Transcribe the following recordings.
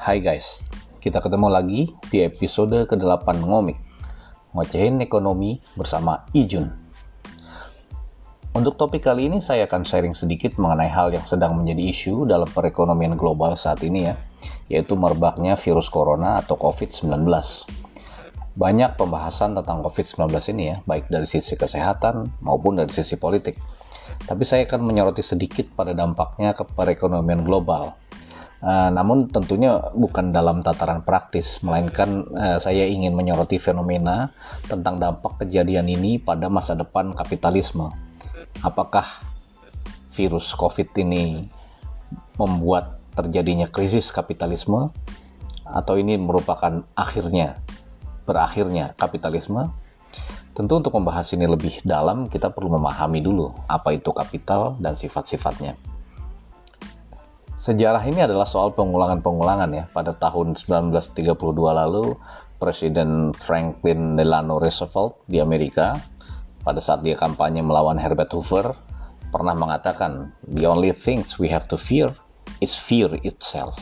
Hai guys, kita ketemu lagi di episode ke-8 Ngomik Ngocehin Ekonomi bersama Ijun. Untuk topik kali ini saya akan sharing sedikit mengenai hal yang sedang menjadi isu dalam perekonomian global saat ini ya Yaitu merebaknya virus corona atau COVID-19 Banyak pembahasan tentang COVID-19 ini ya, baik dari sisi kesehatan maupun dari sisi politik. Tapi saya akan menyoroti sedikit pada dampaknya ke perekonomian global. Uh, namun tentunya bukan dalam tataran praktis, melainkan uh, saya ingin menyoroti fenomena tentang dampak kejadian ini pada masa depan kapitalisme. Apakah virus COVID ini membuat terjadinya krisis kapitalisme, atau ini merupakan akhirnya berakhirnya kapitalisme? Tentu untuk membahas ini lebih dalam, kita perlu memahami dulu apa itu kapital dan sifat-sifatnya. Sejarah ini adalah soal pengulangan-pengulangan ya. Pada tahun 1932 lalu, Presiden Franklin Delano Roosevelt di Amerika, pada saat dia kampanye melawan Herbert Hoover, pernah mengatakan, The only things we have to fear is fear itself.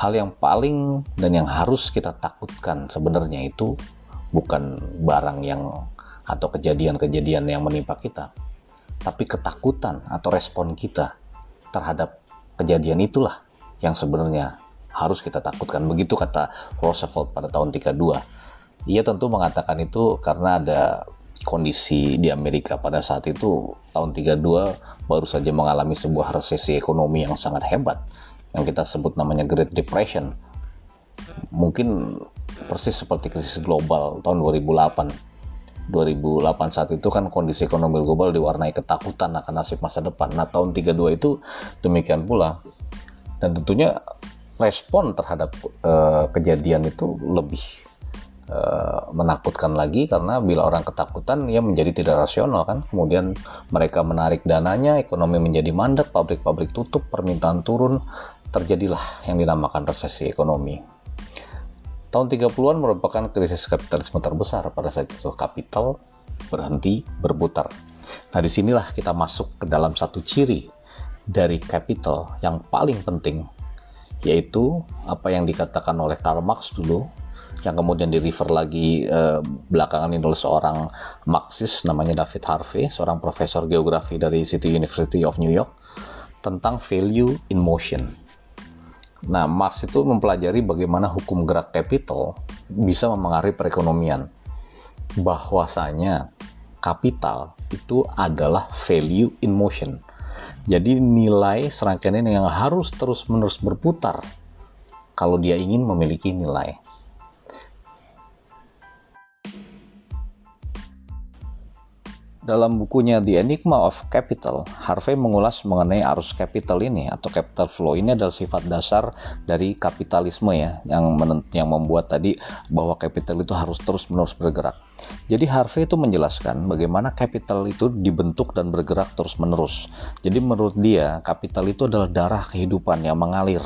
Hal yang paling dan yang harus kita takutkan sebenarnya itu bukan barang yang atau kejadian-kejadian yang menimpa kita, tapi ketakutan atau respon kita terhadap kejadian itulah yang sebenarnya harus kita takutkan. Begitu kata Roosevelt pada tahun 32. Ia tentu mengatakan itu karena ada kondisi di Amerika pada saat itu tahun 32 baru saja mengalami sebuah resesi ekonomi yang sangat hebat yang kita sebut namanya Great Depression. Mungkin persis seperti krisis global tahun 2008. 2008 saat itu kan kondisi ekonomi global diwarnai ketakutan akan nasib masa depan. Nah, tahun 32 itu demikian pula. Dan tentunya respon terhadap uh, kejadian itu lebih uh, menakutkan lagi karena bila orang ketakutan ia menjadi tidak rasional kan. Kemudian mereka menarik dananya, ekonomi menjadi mandek, pabrik-pabrik tutup, permintaan turun, terjadilah yang dinamakan resesi ekonomi. Tahun 30-an merupakan krisis kapitalisme terbesar pada saat itu kapital berhenti berputar. Nah di sinilah kita masuk ke dalam satu ciri dari capital yang paling penting yaitu apa yang dikatakan oleh Karl Marx dulu yang kemudian di refer lagi eh, belakangan ini oleh seorang Marxis namanya David Harvey, seorang profesor geografi dari City University of New York tentang value in motion. Nah, Marx itu mempelajari bagaimana hukum gerak capital bisa memengaruhi perekonomian. Bahwasanya kapital itu adalah value in motion. Jadi nilai serangkaian yang harus terus-menerus berputar kalau dia ingin memiliki nilai. Dalam bukunya The Enigma of Capital, Harvey mengulas mengenai arus capital ini atau capital flow ini adalah sifat dasar dari kapitalisme ya yang yang membuat tadi bahwa capital itu harus terus-menerus bergerak. Jadi Harvey itu menjelaskan bagaimana capital itu dibentuk dan bergerak terus-menerus. Jadi menurut dia, capital itu adalah darah kehidupan yang mengalir.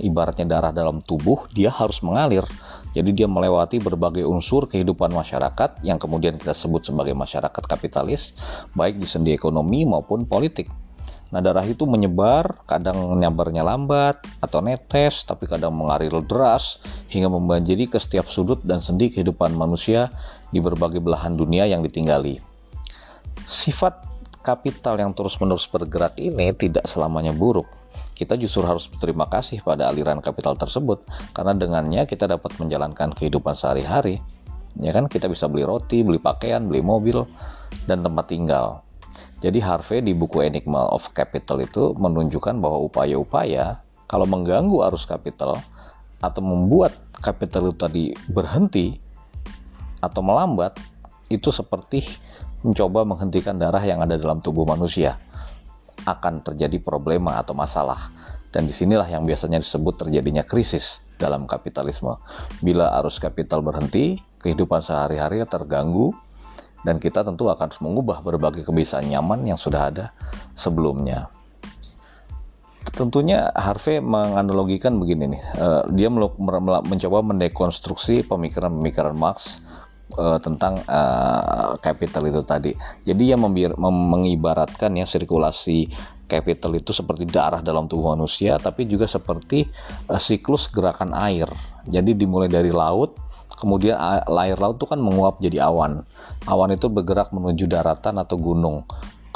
Ibaratnya darah dalam tubuh, dia harus mengalir jadi dia melewati berbagai unsur kehidupan masyarakat yang kemudian kita sebut sebagai masyarakat kapitalis, baik di sendi ekonomi maupun politik. Nah darah itu menyebar, kadang nyabarnya lambat atau netes, tapi kadang mengalir deras hingga membanjiri ke setiap sudut dan sendi kehidupan manusia di berbagai belahan dunia yang ditinggali. Sifat kapital yang terus-menerus bergerak ini tidak selamanya buruk kita justru harus berterima kasih pada aliran kapital tersebut karena dengannya kita dapat menjalankan kehidupan sehari-hari. Ya kan kita bisa beli roti, beli pakaian, beli mobil dan tempat tinggal. Jadi Harvey di buku Enigma of Capital itu menunjukkan bahwa upaya-upaya kalau mengganggu arus kapital atau membuat kapital itu tadi berhenti atau melambat itu seperti mencoba menghentikan darah yang ada dalam tubuh manusia akan terjadi problema atau masalah. Dan di sinilah yang biasanya disebut terjadinya krisis dalam kapitalisme. Bila arus kapital berhenti, kehidupan sehari-hari terganggu, dan kita tentu akan mengubah berbagai kebiasaan nyaman yang sudah ada sebelumnya. Tentunya Harvey menganalogikan begini nih, uh, dia mencoba mendekonstruksi pemikiran-pemikiran Marx uh, tentang uh, capital itu tadi. Jadi yang mengibaratkan ya sirkulasi capital itu seperti darah dalam tubuh manusia, tapi juga seperti uh, siklus gerakan air. Jadi dimulai dari laut, kemudian air laut itu kan menguap jadi awan. Awan itu bergerak menuju daratan atau gunung.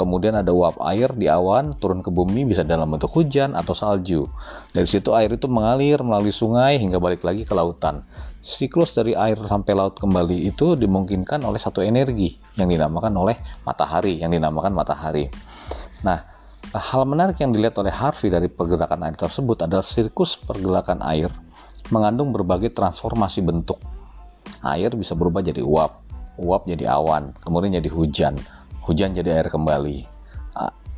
Kemudian ada uap air di awan turun ke bumi bisa dalam bentuk hujan atau salju. Dari situ air itu mengalir melalui sungai hingga balik lagi ke lautan. Siklus dari air sampai laut kembali itu dimungkinkan oleh satu energi yang dinamakan oleh matahari, yang dinamakan matahari. Nah, hal menarik yang dilihat oleh Harvey dari pergerakan air tersebut adalah siklus pergerakan air mengandung berbagai transformasi bentuk. Air bisa berubah jadi uap, uap jadi awan, kemudian jadi hujan, hujan jadi air kembali.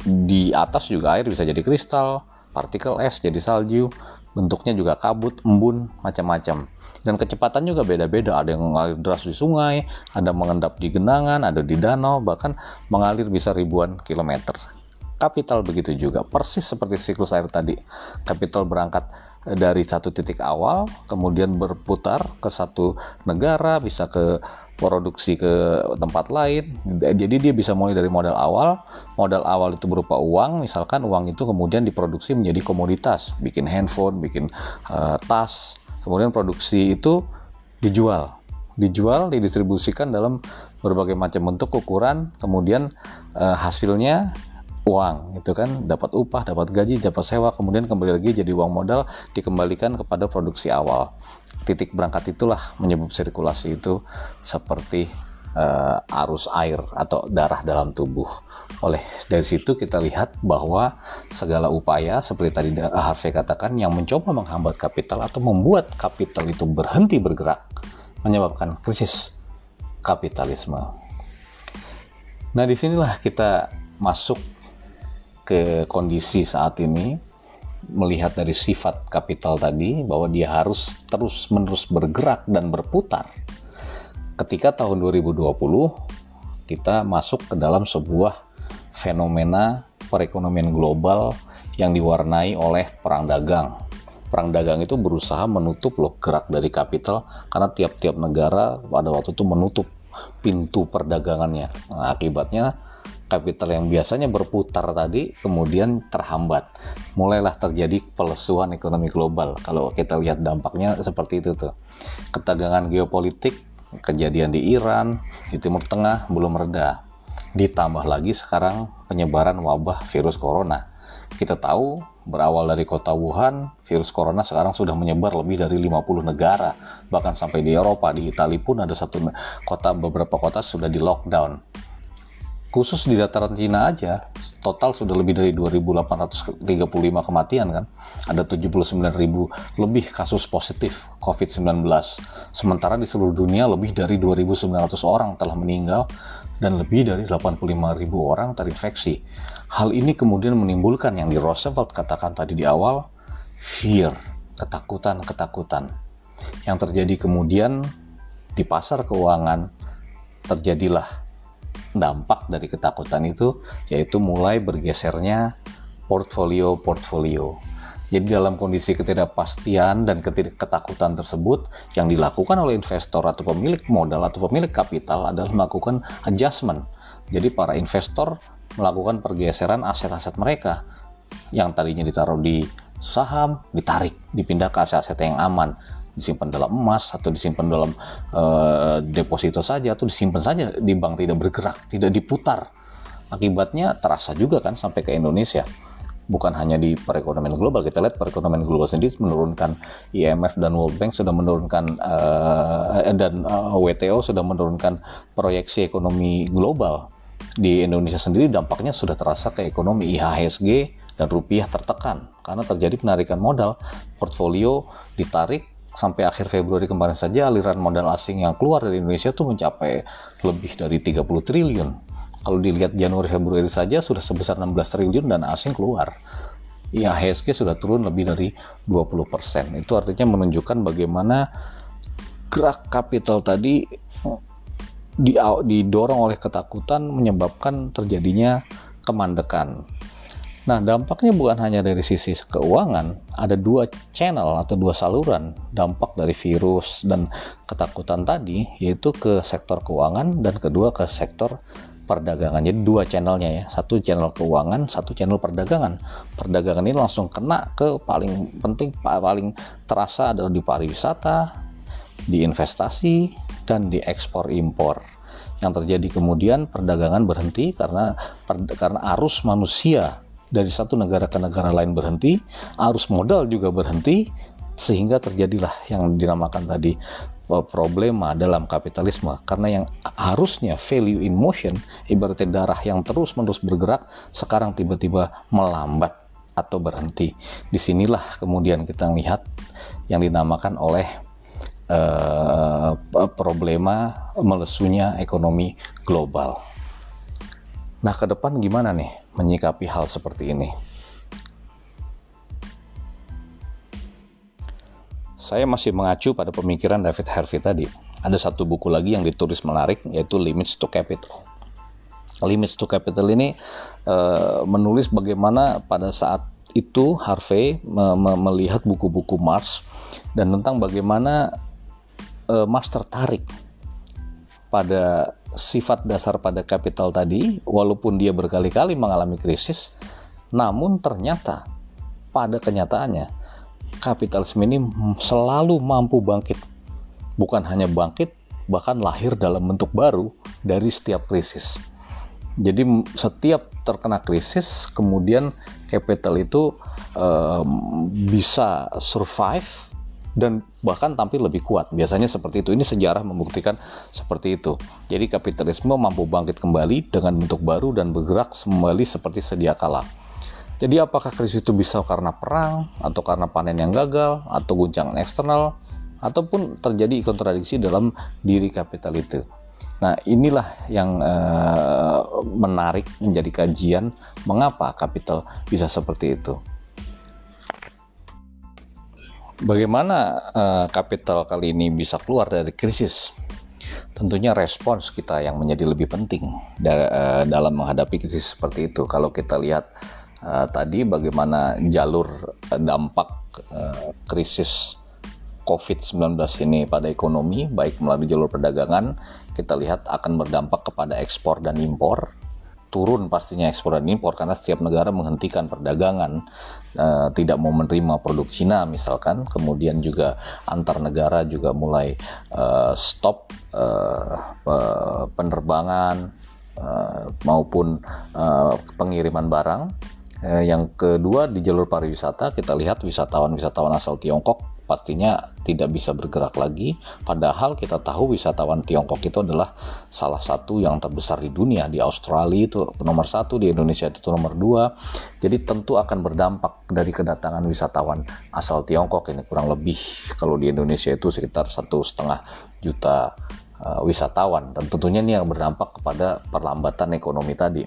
Di atas juga air bisa jadi kristal, partikel es jadi salju, bentuknya juga kabut, embun, macam-macam. Dan kecepatan juga beda-beda. Ada yang mengalir deras di sungai, ada mengendap di genangan, ada di danau, bahkan mengalir bisa ribuan kilometer. Kapital begitu juga, persis seperti siklus air tadi. Kapital berangkat dari satu titik awal, kemudian berputar ke satu negara, bisa ke produksi ke tempat lain. Jadi dia bisa mulai dari modal awal. Modal awal itu berupa uang, misalkan uang itu kemudian diproduksi menjadi komoditas, bikin handphone, bikin uh, tas. Kemudian produksi itu dijual, dijual, didistribusikan dalam berbagai macam bentuk ukuran, kemudian uh, hasilnya uang itu kan. Dapat upah dapat gaji dapat sewa kemudian kembali lagi jadi uang modal dikembalikan kepada produksi awal. Titik berangkat itulah menyebab sirkulasi itu seperti uh, arus air atau darah dalam tubuh oleh dari situ kita lihat bahwa segala upaya seperti tadi Harvey katakan yang mencoba menghambat kapital atau membuat kapital itu berhenti bergerak menyebabkan krisis kapitalisme. Nah di sinilah kita masuk ke kondisi saat ini melihat dari sifat kapital tadi bahwa dia harus terus-menerus bergerak dan berputar. Ketika tahun 2020 kita masuk ke dalam sebuah fenomena perekonomian global yang diwarnai oleh perang dagang. Perang dagang itu berusaha menutup loh gerak dari kapital karena tiap-tiap negara pada waktu itu menutup pintu perdagangannya. Nah, akibatnya kapital yang biasanya berputar tadi kemudian terhambat. Mulailah terjadi pelesuan ekonomi global. Kalau kita lihat dampaknya seperti itu tuh. Ketegangan geopolitik, kejadian di Iran, di Timur Tengah belum reda. Ditambah lagi sekarang penyebaran wabah virus corona. Kita tahu berawal dari kota Wuhan, virus corona sekarang sudah menyebar lebih dari 50 negara. Bahkan sampai di Eropa, di Italia pun ada satu kota, beberapa kota sudah di lockdown khusus di dataran Cina aja total sudah lebih dari 2.835 kematian kan? Ada 79.000 lebih kasus positif COVID-19 sementara di seluruh dunia lebih dari 2.900 orang telah meninggal dan lebih dari 85.000 orang terinfeksi. Hal ini kemudian menimbulkan yang di Roosevelt katakan tadi di awal fear ketakutan-ketakutan. Yang terjadi kemudian di pasar keuangan terjadilah dampak dari ketakutan itu yaitu mulai bergesernya portfolio-portfolio. Jadi dalam kondisi ketidakpastian dan ketakutan tersebut yang dilakukan oleh investor atau pemilik modal atau pemilik kapital adalah melakukan adjustment. Jadi para investor melakukan pergeseran aset-aset mereka yang tadinya ditaruh di saham ditarik dipindah ke aset-aset yang aman disimpan dalam emas atau disimpan dalam uh, deposito saja atau disimpan saja di bank tidak bergerak, tidak diputar. Akibatnya terasa juga kan sampai ke Indonesia. Bukan hanya di perekonomian global, kita lihat perekonomian global sendiri menurunkan IMF dan World Bank sudah menurunkan uh, dan uh, WTO sudah menurunkan proyeksi ekonomi global. Di Indonesia sendiri dampaknya sudah terasa ke ekonomi IHSG dan rupiah tertekan karena terjadi penarikan modal, portfolio ditarik sampai akhir Februari kemarin saja aliran modal asing yang keluar dari Indonesia itu mencapai lebih dari 30 triliun. Kalau dilihat Januari Februari saja sudah sebesar 16 triliun dan asing keluar. Ya, HSG sudah turun lebih dari 20%. Itu artinya menunjukkan bagaimana gerak kapital tadi didorong oleh ketakutan menyebabkan terjadinya kemandekan. Nah, dampaknya bukan hanya dari sisi keuangan, ada dua channel atau dua saluran dampak dari virus dan ketakutan tadi, yaitu ke sektor keuangan dan kedua ke sektor perdagangan. Jadi dua channelnya ya, satu channel keuangan, satu channel perdagangan. Perdagangan ini langsung kena ke paling penting, paling terasa adalah di pariwisata, di investasi, dan di ekspor impor. Yang terjadi kemudian perdagangan berhenti karena per, karena arus manusia dari satu negara ke negara lain berhenti, arus modal juga berhenti, sehingga terjadilah yang dinamakan tadi eh, problema dalam kapitalisme karena yang harusnya value in motion ibaratnya darah yang terus-menerus bergerak sekarang tiba-tiba melambat atau berhenti. Di sinilah kemudian kita lihat yang dinamakan oleh uh, problema melesunya ekonomi global. Nah, ke depan gimana nih menyikapi hal seperti ini? saya masih mengacu pada pemikiran David Harvey tadi. Ada satu buku lagi yang ditulis menarik yaitu Limits to Capital. Limits to Capital ini uh, menulis bagaimana pada saat itu Harvey me me melihat buku-buku Marx dan tentang bagaimana uh, Marx tertarik pada sifat dasar pada kapital tadi walaupun dia berkali-kali mengalami krisis namun ternyata pada kenyataannya kapitalisme ini selalu mampu bangkit. Bukan hanya bangkit, bahkan lahir dalam bentuk baru dari setiap krisis. Jadi setiap terkena krisis, kemudian capital itu um, bisa survive dan bahkan tampil lebih kuat. Biasanya seperti itu. Ini sejarah membuktikan seperti itu. Jadi kapitalisme mampu bangkit kembali dengan bentuk baru dan bergerak kembali seperti sedia kala. Jadi apakah krisis itu bisa karena perang atau karena panen yang gagal atau guncangan eksternal ataupun terjadi kontradiksi dalam diri kapital itu. Nah, inilah yang uh, menarik menjadi kajian mengapa kapital bisa seperti itu. Bagaimana uh, kapital kali ini bisa keluar dari krisis? Tentunya respons kita yang menjadi lebih penting da uh, dalam menghadapi krisis seperti itu. Kalau kita lihat uh, tadi bagaimana jalur dampak uh, krisis COVID-19 ini pada ekonomi, baik melalui jalur perdagangan, kita lihat akan berdampak kepada ekspor dan impor. Turun pastinya ekspor dan impor karena setiap negara menghentikan perdagangan, uh, tidak mau menerima produk Cina misalkan, kemudian juga antar negara juga mulai uh, stop uh, penerbangan maupun pengiriman barang. Eh, yang kedua di jalur pariwisata kita lihat wisatawan-wisatawan asal Tiongkok pastinya tidak bisa bergerak lagi. Padahal kita tahu wisatawan Tiongkok itu adalah salah satu yang terbesar di dunia. Di Australia itu nomor satu, di Indonesia itu nomor dua. Jadi tentu akan berdampak dari kedatangan wisatawan asal Tiongkok ini kurang lebih kalau di Indonesia itu sekitar satu setengah juta uh, wisatawan. Dan tentunya ini yang berdampak kepada perlambatan ekonomi tadi.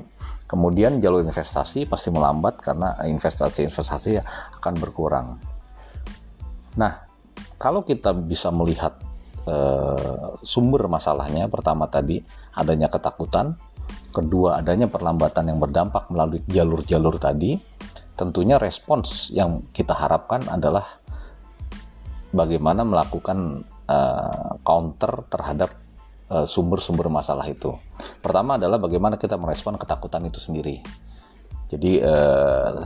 Kemudian jalur investasi pasti melambat karena investasi-investasi akan berkurang. Nah, kalau kita bisa melihat uh, sumber masalahnya, pertama tadi adanya ketakutan, kedua adanya perlambatan yang berdampak melalui jalur-jalur tadi, tentunya respons yang kita harapkan adalah bagaimana melakukan uh, counter terhadap Eh, sumber-sumber masalah itu. Pertama adalah bagaimana kita merespon ketakutan itu sendiri. Jadi uh,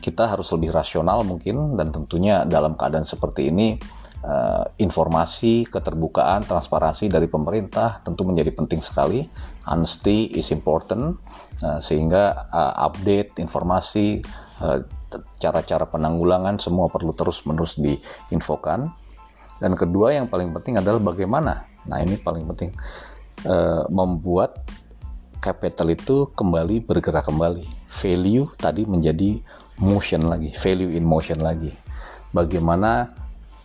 kita harus lebih rasional mungkin dan tentunya dalam keadaan seperti ini uh, informasi, keterbukaan, transparansi dari pemerintah tentu menjadi penting sekali. Honesty is important uh, sehingga uh, update informasi cara-cara penanggulangan semua perlu terus-menerus diinfokan. Dan kedua yang paling penting adalah bagaimana Nah ini paling penting e, membuat capital itu kembali bergerak kembali. Value tadi menjadi motion lagi, value in motion lagi. Bagaimana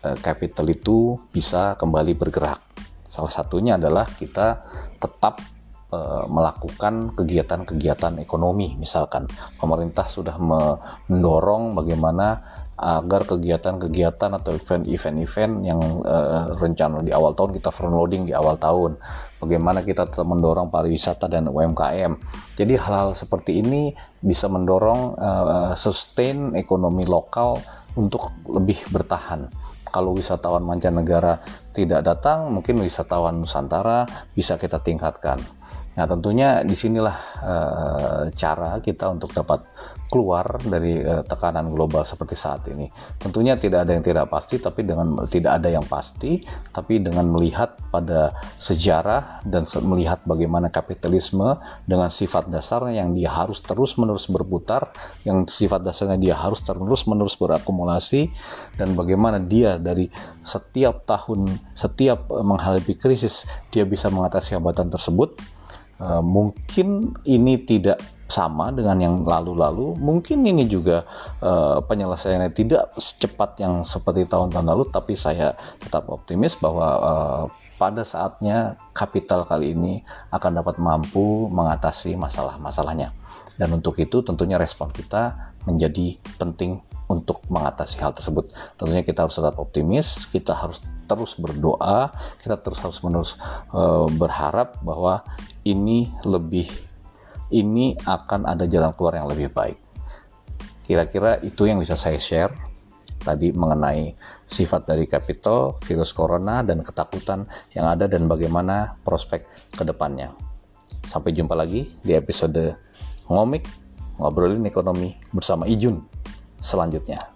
e, capital itu bisa kembali bergerak? Salah satunya adalah kita tetap e, melakukan kegiatan-kegiatan ekonomi. Misalkan pemerintah sudah mendorong bagaimana agar kegiatan-kegiatan atau event-event-event yang uh, rencana di awal tahun kita front loading di awal tahun. Bagaimana kita tetap mendorong pariwisata dan UMKM. Jadi hal-hal seperti ini bisa mendorong uh, sustain ekonomi lokal untuk lebih bertahan. Kalau wisatawan mancanegara tidak datang, mungkin wisatawan Nusantara bisa kita tingkatkan. Nah tentunya di sinilah uh, cara kita untuk dapat keluar dari uh, tekanan global seperti saat ini. Tentunya tidak ada yang tidak pasti, tapi dengan tidak ada yang pasti, tapi dengan melihat pada sejarah dan melihat bagaimana kapitalisme dengan sifat dasarnya yang dia harus terus-menerus berputar, yang sifat dasarnya dia harus terus-menerus berakumulasi, dan bagaimana dia dari setiap tahun, setiap menghadapi krisis, dia bisa mengatasi hambatan tersebut Uh, mungkin ini tidak sama dengan yang lalu-lalu. Mungkin ini juga uh, penyelesaiannya tidak secepat yang seperti tahun-tahun lalu, tapi saya tetap optimis bahwa uh, pada saatnya kapital kali ini akan dapat mampu mengatasi masalah-masalahnya. Dan untuk itu tentunya respon kita menjadi penting untuk mengatasi hal tersebut. Tentunya kita harus tetap optimis, kita harus terus berdoa, kita terus harus menerus uh, berharap bahwa ini lebih ini akan ada jalan keluar yang lebih baik. Kira-kira itu yang bisa saya share tadi mengenai sifat dari capital, virus corona, dan ketakutan yang ada dan bagaimana prospek ke depannya. Sampai jumpa lagi di episode ngomik, ngobrolin ekonomi bersama Ijun selanjutnya.